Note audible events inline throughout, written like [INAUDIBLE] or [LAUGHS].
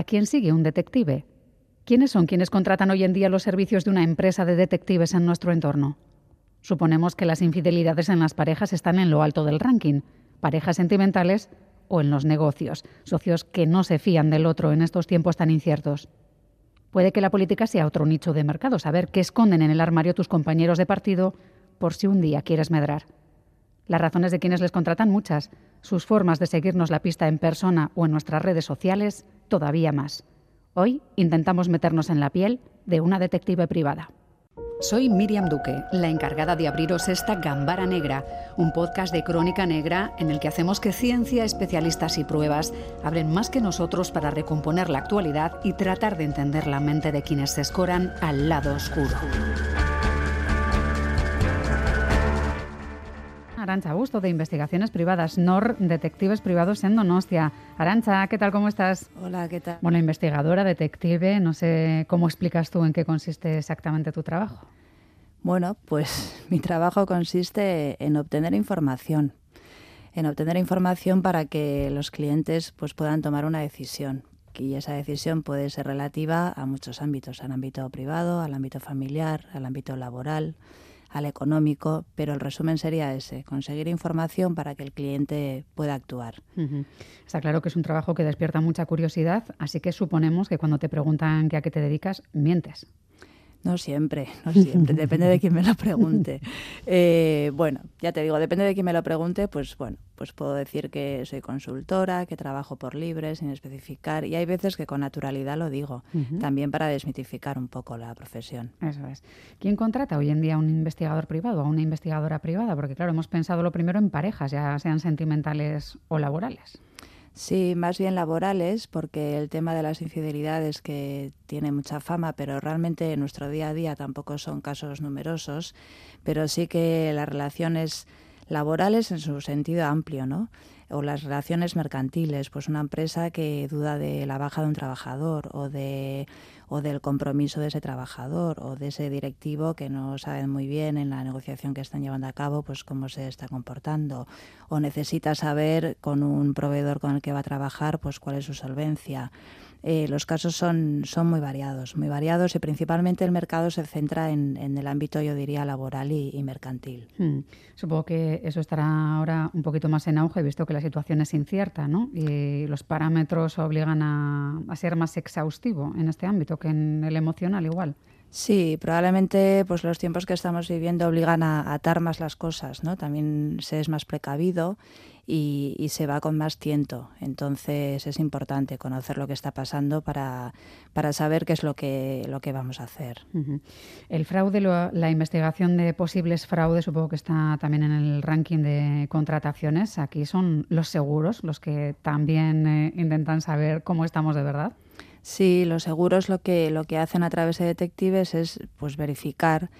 ¿A quién sigue un detective? ¿Quiénes son quienes contratan hoy en día los servicios de una empresa de detectives en nuestro entorno? Suponemos que las infidelidades en las parejas están en lo alto del ranking, parejas sentimentales o en los negocios, socios que no se fían del otro en estos tiempos tan inciertos. Puede que la política sea otro nicho de mercado, saber qué esconden en el armario tus compañeros de partido por si un día quieres medrar. Las razones de quienes les contratan muchas, sus formas de seguirnos la pista en persona o en nuestras redes sociales todavía más. Hoy intentamos meternos en la piel de una detective privada. Soy Miriam Duque, la encargada de abriros esta Gambara Negra, un podcast de crónica negra en el que hacemos que ciencia, especialistas y pruebas hablen más que nosotros para recomponer la actualidad y tratar de entender la mente de quienes se escoran al lado oscuro. Arancha Busto, de Investigaciones Privadas, NOR, Detectives Privados en Donostia. Arancha, ¿qué tal? ¿Cómo estás? Hola, ¿qué tal? Bueno, investigadora, detective, no sé cómo explicas tú en qué consiste exactamente tu trabajo. Bueno, pues [LAUGHS] mi trabajo consiste en obtener información, en obtener información para que los clientes pues, puedan tomar una decisión. Y esa decisión puede ser relativa a muchos ámbitos, al ámbito privado, al ámbito familiar, al ámbito laboral, al económico, pero el resumen sería ese, conseguir información para que el cliente pueda actuar. Está claro que es un trabajo que despierta mucha curiosidad, así que suponemos que cuando te preguntan a qué te dedicas, mientes. No siempre, no siempre, [LAUGHS] depende de quién me lo pregunte. Eh, bueno, ya te digo, depende de quién me lo pregunte, pues bueno, pues puedo decir que soy consultora, que trabajo por libre, sin especificar, y hay veces que con naturalidad lo digo, también para desmitificar un poco la profesión. Eso es. ¿Quién contrata hoy en día a un investigador privado, a una investigadora privada? Porque claro, hemos pensado lo primero en parejas, ya sean sentimentales o laborales. Sí, más bien laborales, porque el tema de las infidelidades que tiene mucha fama, pero realmente en nuestro día a día tampoco son casos numerosos, pero sí que las relaciones laborales en su sentido amplio, ¿no? O las relaciones mercantiles, pues una empresa que duda de la baja de un trabajador o de o del compromiso de ese trabajador o de ese directivo que no saben muy bien en la negociación que están llevando a cabo pues cómo se está comportando. O necesita saber con un proveedor con el que va a trabajar pues cuál es su solvencia eh, los casos son, son muy variados, muy variados y principalmente el mercado se centra en, el ámbito, yo diría, laboral y, mercantil. Hmm. Supongo que eso estará ahora un poquito más en auge, visto que la situación es incierta, ¿no? Y los parámetros obligan a, a ser más exhaustivo en este ámbito que en el emocional igual. Sí, probablemente pues los tiempos que estamos viviendo obligan a atar más las cosas, ¿no? También se es más precavido y, se va con más tiento. Entonces es importante conocer lo que está pasando para, para saber qué es lo que, lo que vamos a hacer. El fraude, la investigación de posibles fraudes, supongo que está también en el ranking de contrataciones. Aquí son los seguros los que también eh, intentan saber cómo estamos de verdad. Sí, los seguros lo que, lo que hacen a través de detectives es pues verificar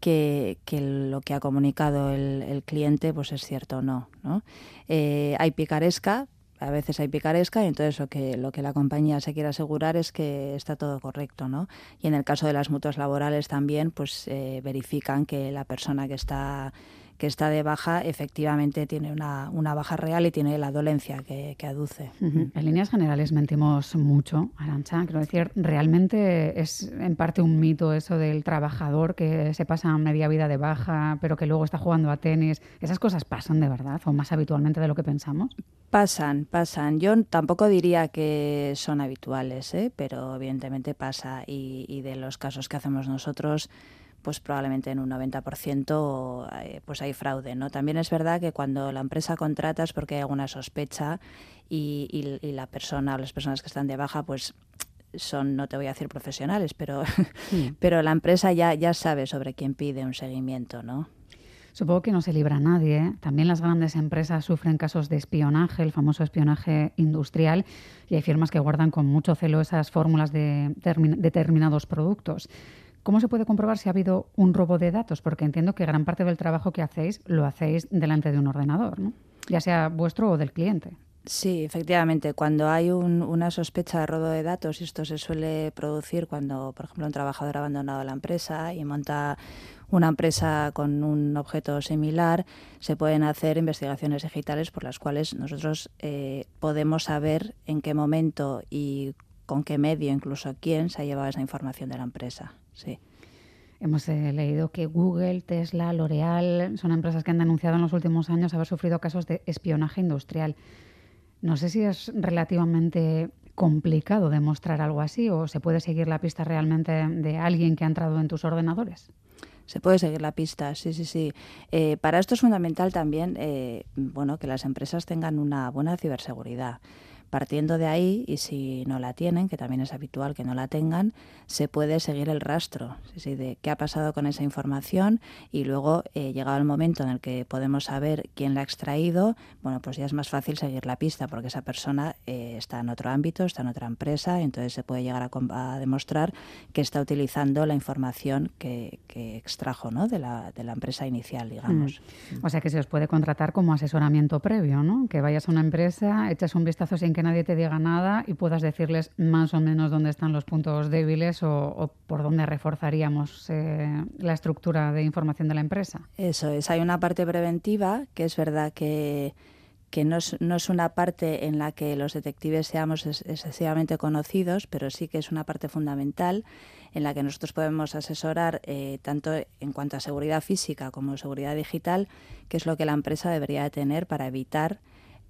que, lo que ha comunicado el, cliente pues es cierto o no. ¿no? Eh, hay picaresca, a veces hay picaresca y entonces lo que, lo que la compañía se quiere asegurar es que está todo correcto. ¿no? Y en el caso de las mutuas laborales también pues eh, verifican que la persona que está que está de baja efectivamente tiene una, una baja real y tiene la dolencia que, aduce. En líneas generales mentimos mucho, Arancha. Quiero decir, realmente es en parte un mito eso del trabajador que se pasa media vida de baja, pero que luego está jugando a tenis. ¿Esas cosas pasan de verdad o más habitualmente de lo que pensamos? Pasan, pasan. Yo tampoco diría que son habituales, ¿eh? pero evidentemente pasa y, y de los casos que hacemos nosotros pues probablemente en un 90% eh, pues hay fraude. ¿no? También es verdad que cuando la empresa contrata es porque hay alguna sospecha y, la persona o las personas que están de baja pues son, no te voy a decir profesionales, pero, [LAUGHS] pero la empresa ya, ya sabe sobre quién pide un seguimiento, ¿no? Supongo que no se libra nadie. ¿eh? También las grandes empresas sufren casos de espionaje, el famoso espionaje industrial, y hay firmas que guardan con mucho celo esas fórmulas de determinados productos. ¿Cómo se puede comprobar si ha habido un robo de datos? Porque entiendo que gran parte del trabajo que hacéis lo hacéis delante de un ordenador, ¿no? ya sea vuestro o del cliente. Sí, efectivamente. Cuando hay una sospecha de robo de datos, y esto se suele producir cuando, por ejemplo, un trabajador ha abandonado la empresa y monta una empresa con un objeto similar, se pueden hacer investigaciones digitales por las cuales nosotros eh, podemos saber en qué momento y con qué medio, incluso quién se ha llevado esa información de la empresa. Sí. Hemos eh, leído que Google, Tesla, L'Oreal son empresas que han denunciado en los últimos años haber sufrido casos de espionaje industrial. No sé si es relativamente complicado demostrar algo así o se puede seguir la pista realmente de alguien que ha entrado en tus ordenadores. Se puede seguir la pista, sí, sí, sí. Eh, para esto es fundamental también, eh, bueno, que las empresas tengan una buena ciberseguridad. Partiendo de ahí, y si no la tienen, que también es habitual que no la tengan, se puede seguir el rastro de qué ha pasado con esa información y luego, eh, llegado el momento en el que podemos saber quién la ha extraído, bueno, pues ya es más fácil seguir la pista porque esa persona eh, está en otro ámbito, está en otra empresa, entonces se puede llegar a, demostrar que está utilizando la información que, extrajo ¿no? de, la, de la empresa inicial, digamos. Mm. O sea que se os puede contratar como asesoramiento previo, ¿no? Que vayas a una empresa, eches un vistazo sin que nadie te diga nada y puedas decirles más o menos dónde están los puntos débiles o, por dónde reforzaríamos eh, la estructura de información de la empresa. Eso es, hay una parte preventiva que es verdad que que no es, no es, una parte en la que los detectives seamos excesivamente conocidos, pero sí que es una parte fundamental en la que nosotros podemos asesorar eh, tanto en cuanto a seguridad física como seguridad digital, que es lo que la empresa debería tener para evitar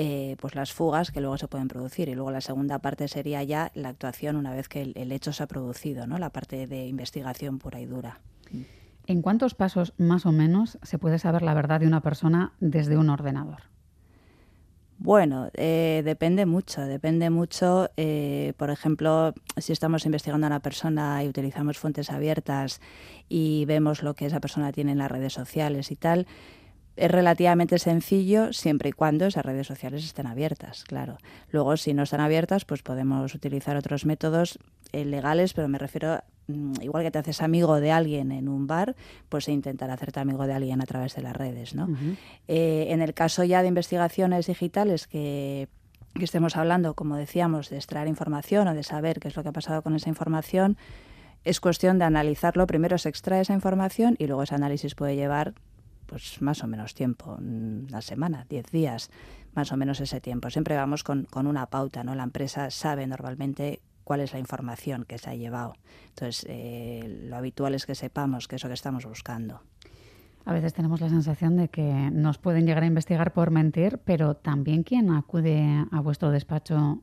eh, pues las fugas que luego se pueden producir. Y luego la segunda parte sería ya la actuación una vez que el, hecho se ha producido, ¿no? la parte de investigación pura y dura. ¿En cuántos pasos más o menos se puede saber la verdad de una persona desde un ordenador? Bueno, eh, depende mucho, depende mucho. Eh, por ejemplo, si estamos investigando a una persona y utilizamos fuentes abiertas y vemos lo que esa persona tiene en las redes sociales y tal, es relativamente sencillo siempre y cuando esas redes sociales estén abiertas, claro. Luego, si no están abiertas, pues podemos utilizar otros métodos eh, legales, pero me refiero, mm, igual que te haces amigo de alguien en un bar, pues intentar hacerte amigo de alguien a través de las redes, ¿no? Eh, en el caso ya de investigaciones digitales que que estemos hablando, como decíamos, de extraer información o de saber qué es lo que ha pasado con esa información, es cuestión de analizarlo. Primero se extrae esa información y luego ese análisis puede llevar pues más o menos tiempo, una semana, diez días, más o menos ese tiempo. Siempre vamos con, con una pauta, ¿no? La empresa sabe normalmente cuál es la información que se ha llevado. Entonces, eh, lo habitual es que sepamos qué es lo que estamos buscando. A veces tenemos la sensación de que nos pueden llegar a investigar por mentir, pero también quien acude a vuestro despacho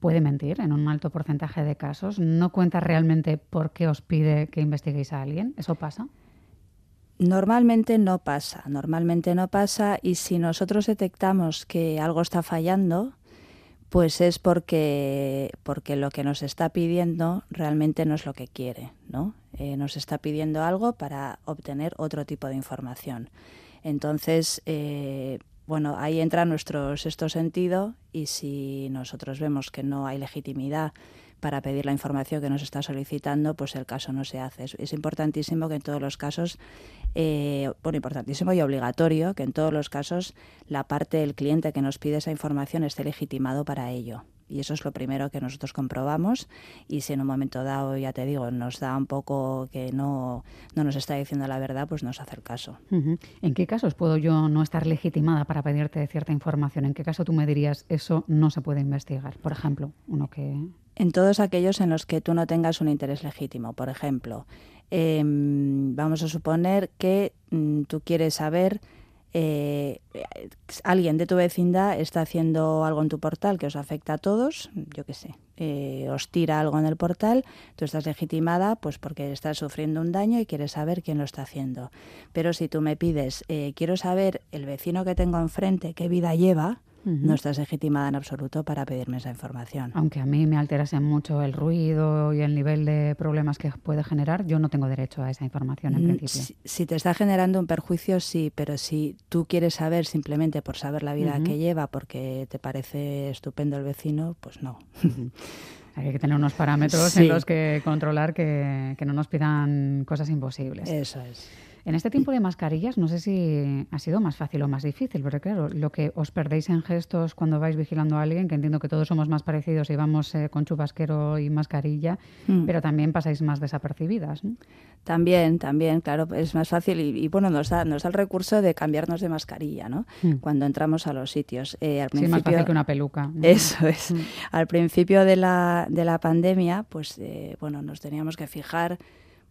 puede mentir en un alto porcentaje de casos. ¿No cuenta realmente por qué os pide que investiguéis a alguien? ¿Eso pasa? Normalmente no pasa, normalmente no pasa y si nosotros detectamos que algo está fallando, pues es porque, porque lo que nos está pidiendo realmente no es lo que quiere, ¿no? Eh, nos está pidiendo algo para obtener otro tipo de información. Entonces, eh, bueno, ahí entra nuestro sexto sentido y si nosotros vemos que no hay legitimidad para pedir la información que nos está solicitando, pues el caso no se hace. Es, importantísimo que en todos los casos, eh, bueno, importantísimo y obligatorio que en todos los casos la parte del cliente que nos pide esa información esté legitimado para ello. Y eso es lo primero que nosotros comprobamos. Y si en un momento dado, ya te digo, nos da un poco que no, no nos está diciendo la verdad, pues nos hace el caso. ¿En qué casos puedo yo no estar legitimada para pedirte cierta información? ¿En qué caso tú me dirías eso no se puede investigar? Por ejemplo, uno que en todos aquellos en los que tú no tengas un interés legítimo. Por ejemplo, em, vamos a suponer que mm, tú quieres saber, eh, alguien de tu vecindad está haciendo algo en tu portal que os afecta a todos, yo qué sé, eh, os tira algo en el portal, tú estás legitimada pues porque estás sufriendo un daño y quieres saber quién lo está haciendo. Pero si tú me pides, eh, quiero saber el vecino que tengo enfrente, qué vida lleva, no estás legitimada en absoluto para pedirme esa información. Aunque a mí me alterase mucho el ruido y el nivel de problemas que puede generar, yo no tengo derecho a esa información en mm, principio. Si, te está generando un perjuicio, sí, pero si tú quieres saber simplemente por saber la vida que lleva, porque te parece estupendo el vecino, pues no. Hay que tener unos parámetros en los que controlar que, que no nos pidan cosas imposibles. Eso es. En este tiempo de mascarillas, no sé si ha sido más fácil o más difícil, porque claro, lo que os perdéis en gestos cuando vais vigilando a alguien, que entiendo que todos somos más parecidos y vamos eh, con chubasquero y mascarilla, mm. pero también pasáis más desapercibidas. También, también, claro, es más fácil y, bueno, nos da, nos da el recurso de cambiarnos de mascarilla, ¿no? Mm. Cuando entramos a los sitios. Eh, al sí, más fácil que una peluca. Eso es. Mm. Al principio de la, de la pandemia, pues eh, bueno, nos teníamos que fijar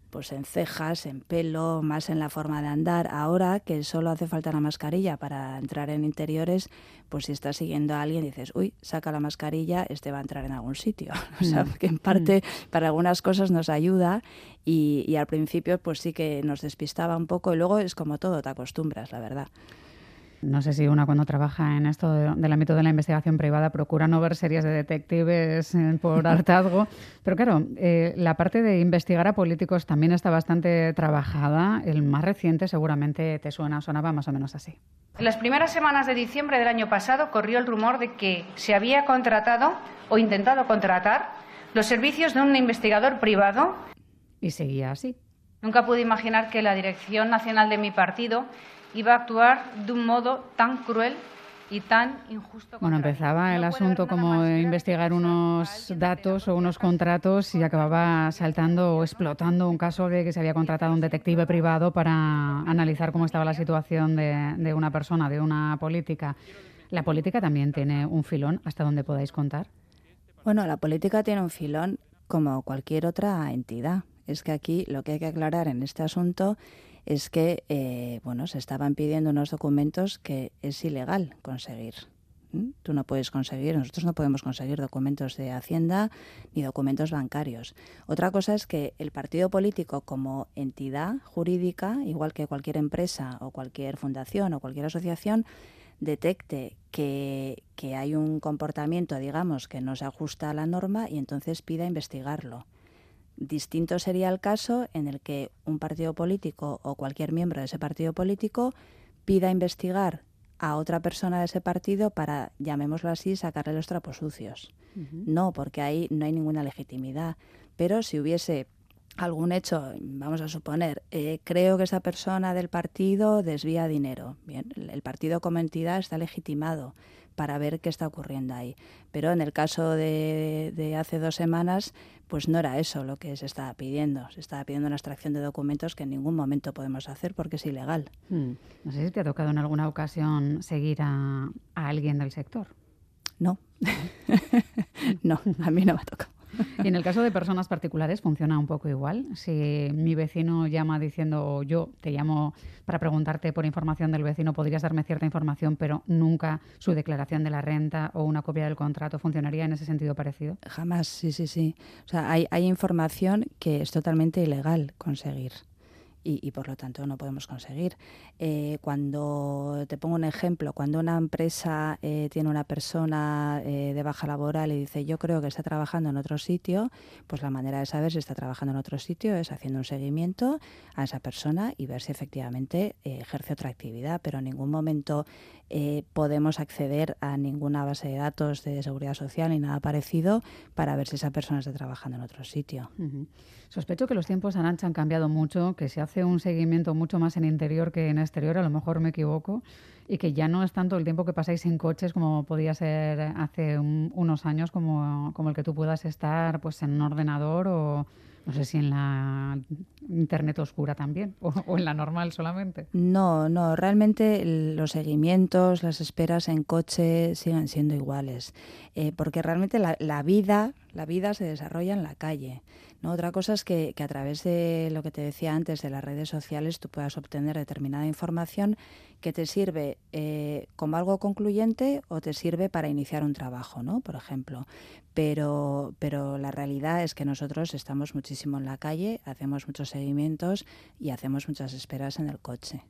pues en cejas, en pelo, más en la forma de andar. Ahora que solo hace falta la mascarilla para entrar en interiores, pues si estás siguiendo a alguien dices, uy, saca la mascarilla, este va a entrar en algún sitio. [LAUGHS] o sea, mm. que en parte mm. para algunas cosas nos ayuda y, y al principio pues sí que nos despistaba un poco y luego es como todo, te acostumbras, la verdad. No sé si una cuando trabaja en esto del ámbito de la investigación privada procura no ver series de detectives eh, por [LAUGHS] hartazgo, pero claro, eh, la parte de investigar a políticos también está bastante trabajada. El más reciente seguramente te suena, sonaba más o menos así. En las primeras semanas de diciembre del año pasado corrió el rumor de que se había contratado o intentado contratar los servicios de un investigador privado. Y seguía así. Nunca pude imaginar que la Dirección Nacional de mi partido iba a actuar de un modo tan cruel y tan injusto. Bueno, empezaba el asunto como investigar unos datos o unos contratos y acababa saltando o explotando un caso de que se había contratado un detective privado para analizar cómo estaba la situación de, de una persona, de una política. ¿La política también tiene un filón hasta donde podáis contar? Bueno, la política tiene un filón como cualquier otra entidad. Es que aquí lo que hay que aclarar en este asunto es que eh, bueno, se estaban pidiendo unos documentos que es ilegal conseguir. Tú no puedes conseguir, nosotros no podemos conseguir documentos de Hacienda ni documentos bancarios. Otra cosa es que el partido político como entidad jurídica, igual que cualquier empresa o cualquier fundación o cualquier asociación, detecte que, que hay un comportamiento, digamos, que no se ajusta a la norma y entonces pida investigarlo. Distinto sería el caso en el que un partido político o cualquier miembro de ese partido político pida investigar a otra persona de ese partido para, llamémoslo así, sacarle los trapos sucios. No, porque ahí no hay ninguna legitimidad. Pero si hubiese algún hecho, vamos a suponer, eh, creo que esa persona del partido desvía dinero. Bien, el partido como entidad está legitimado para ver qué está ocurriendo ahí. Pero en el caso de, hace dos semanas, pues no era eso lo que se estaba pidiendo. Se estaba pidiendo una extracción de documentos que en ningún momento podemos hacer porque es ilegal. Hmm. No sé si te ha tocado en alguna ocasión seguir a, a alguien del sector. No, [LAUGHS] no, a mí no me ha tocado. Y en el caso de personas particulares funciona un poco igual. Si mi vecino llama diciendo, yo te llamo para preguntarte por información del vecino, podrías darme cierta información, pero nunca su declaración de la renta o una copia del contrato, ¿funcionaría en ese sentido parecido? Jamás, sí, sí, sí. O sea, hay, hay información que es totalmente ilegal conseguir y, por lo tanto no podemos conseguir. Eh, cuando te pongo un ejemplo, cuando una empresa eh, tiene una persona eh, de baja laboral y dice yo creo que está trabajando en otro sitio, pues la manera de saber si está trabajando en otro sitio es haciendo un seguimiento a esa persona y ver si efectivamente ejerce otra actividad, pero en ningún momento podemos acceder a ninguna base de datos de seguridad social ni nada parecido para ver si esa persona está trabajando en otro sitio. Sospecho que los tiempos han cambiado mucho, que se hace un seguimiento mucho más en interior que en exterior, a lo mejor me equivoco, y que ya no es tanto el tiempo que pasáis en coches como podía ser hace unos años, como, como el que tú puedas estar pues en un ordenador o no sé si en la internet oscura también o, en la normal solamente. No, no, realmente los seguimientos, las esperas en coche siguen siendo iguales, eh, porque realmente la, la vida, la vida se desarrolla en la calle. ¿No? Otra cosa es que, a través de lo que te decía antes, de las redes sociales, tú puedas obtener determinada información que te sirve eh, como algo concluyente o te sirve para iniciar un trabajo, ¿no? por ejemplo. Pero, pero la realidad es que nosotros estamos muchísimo en la calle, hacemos muchos seguimientos y hacemos muchas esperas en el coche.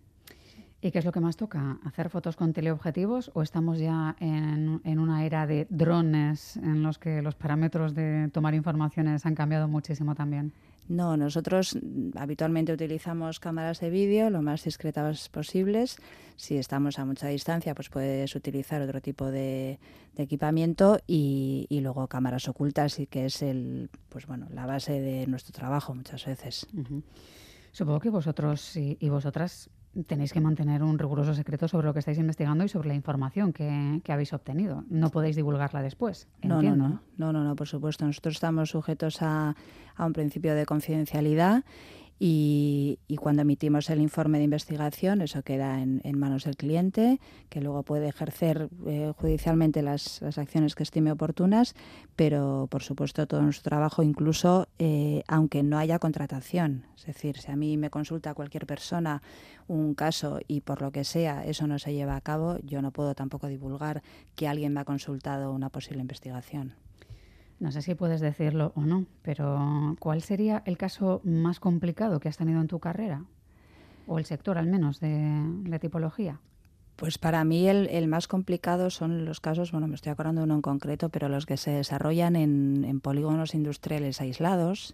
¿Y qué es lo que más toca? ¿Hacer fotos con teleobjetivos o estamos ya en, en, una era de drones en los que los parámetros de tomar informaciones han cambiado muchísimo también? No, nosotros habitualmente utilizamos cámaras de vídeo lo más discretas posibles. Si estamos a mucha distancia, pues puedes utilizar otro tipo de, equipamiento y, y, luego cámaras ocultas, y que es el, pues bueno, la base de nuestro trabajo muchas veces. Supongo que vosotros y, vosotras tenéis que mantener un riguroso secreto sobre lo que estáis investigando y sobre la información que, habéis obtenido. No podéis divulgarla después. No, no, no, no, no, no, por supuesto. Nosotros estamos sujetos a, a un principio de confidencialidad y, cuando emitimos el informe de investigación, eso queda en, manos del cliente, que luego puede ejercer eh, judicialmente las, acciones que estime oportunas, pero por supuesto todo nuestro trabajo, incluso eh, aunque no haya contratación. Es decir, si a mí me consulta cualquier persona un caso y por lo que sea eso no se lleva a cabo, yo no puedo tampoco divulgar que alguien me ha consultado una posible investigación. No sé si puedes decirlo o no, pero ¿cuál sería el caso más complicado que has tenido en tu carrera? O el sector al menos de, tipología. Pues para mí el, más complicado son los casos, bueno, me estoy acordando de uno en concreto, pero los que se desarrollan en, polígonos industriales aislados.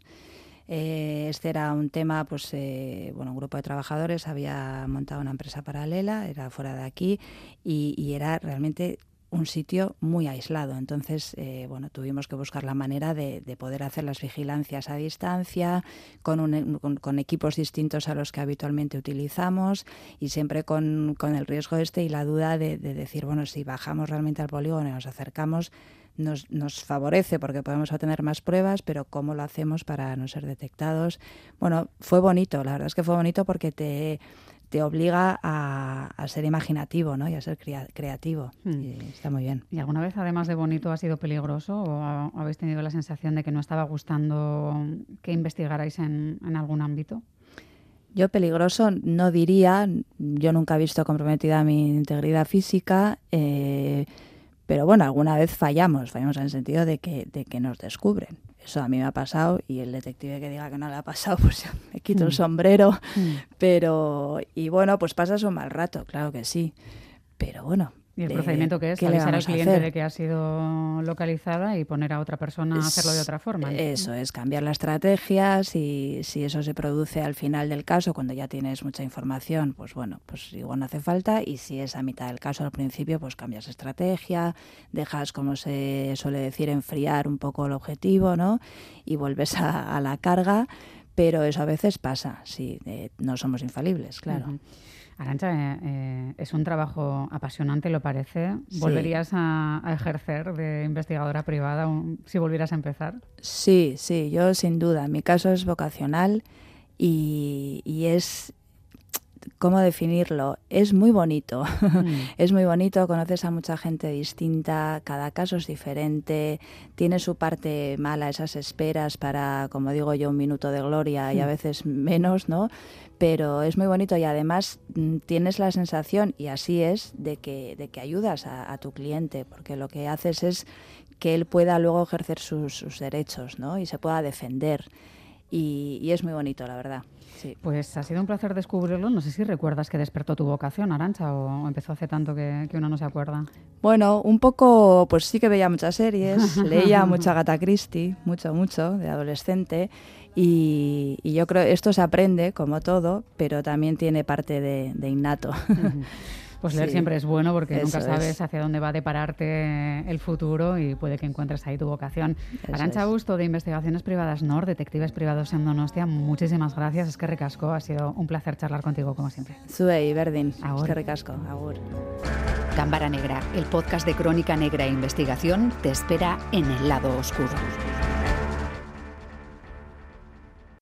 Eh, este era un tema, pues, eh, bueno, un grupo de trabajadores había montado una empresa paralela, era fuera de aquí, y era realmente un sitio muy aislado. Entonces, eh, bueno, tuvimos que buscar la manera de, poder hacer las vigilancias a distancia, con, con, equipos distintos a los que habitualmente utilizamos y siempre con, el riesgo este y la duda de, decir, bueno, si bajamos realmente al polígono y nos acercamos, nos, nos, favorece porque podemos obtener más pruebas, pero ¿cómo lo hacemos para no ser detectados? Bueno, fue bonito, la verdad es que fue bonito porque te te obliga a, ser imaginativo ¿no? y a ser creativo. Hmm. está muy bien. ¿Y alguna vez, además de bonito, ha sido peligroso o habéis tenido la sensación de que no estaba gustando que investigarais en, algún ámbito? Yo peligroso no diría, yo nunca he visto comprometida mi integridad física, eh, pero bueno, alguna vez fallamos, fallamos en el sentido de que, de que nos descubren. Eso a mí me ha pasado y el detective que diga que no le ha pasado, [LAUGHS] pues me quito el mm. sombrero. Mm. Pero, y bueno, pues pasas un mal rato, claro que sí. Pero bueno, ¿Y el procedimiento que es? avisar al cliente de que ha sido localizada y poner a otra persona a hacerlo de otra forma. Eso es, cambiar la estrategia. Si, si eso se produce al final del caso, cuando ya tienes mucha información, pues bueno, pues igual no hace falta. Y si es a mitad del caso al principio, pues cambias estrategia, dejas, como se suele decir, enfriar un poco el objetivo, ¿no? Y vuelves a, la carga. Pero eso a veces pasa, sí, eh, no somos infalibles, claro. Arancha, eh, eh, es un trabajo apasionante, lo parece. ¿Volverías a, ejercer de investigadora privada si volvieras a empezar? Sí, sí, yo sin duda. Mi caso es vocacional y, y es, ¿cómo definirlo? Es muy bonito. Mm. [LAUGHS] es muy bonito, conoces a mucha gente distinta, cada caso es diferente, tiene su parte mala, esas esperas para, como digo yo, un minuto de gloria y a mm. veces menos, ¿no? pero es muy bonito y además mm, tienes la sensación, y así es, de que, de que ayudas a, tu cliente, porque lo que haces es que él pueda luego ejercer sus, derechos ¿no? y se pueda defender. Y, es muy bonito, la verdad. Sí. Pues ha sido un placer descubrirlo. No sé si recuerdas que despertó tu vocación, Arancha, o empezó hace tanto que, que, uno no se acuerda. Bueno, un poco, pues sí que veía muchas series, [LAUGHS] leía mucha Gata Christie, mucho, mucho, de adolescente, y, yo creo esto se aprende, como todo, pero también tiene parte de, innato. [LAUGHS] Pues leer siempre es bueno porque nunca sabes hacia dónde va a depararte el futuro y puede que encuentres ahí tu vocación. Arancha Busto, de Investigaciones Privadas NOR, Detectives Privados en Donostia, muchísimas gracias. Es que recasco, ha sido un placer charlar contigo como siempre. Sube y Berdin, es que recasco, agur. Cámara Negra, el podcast de crónica negra e investigación, te espera en el lado oscuro.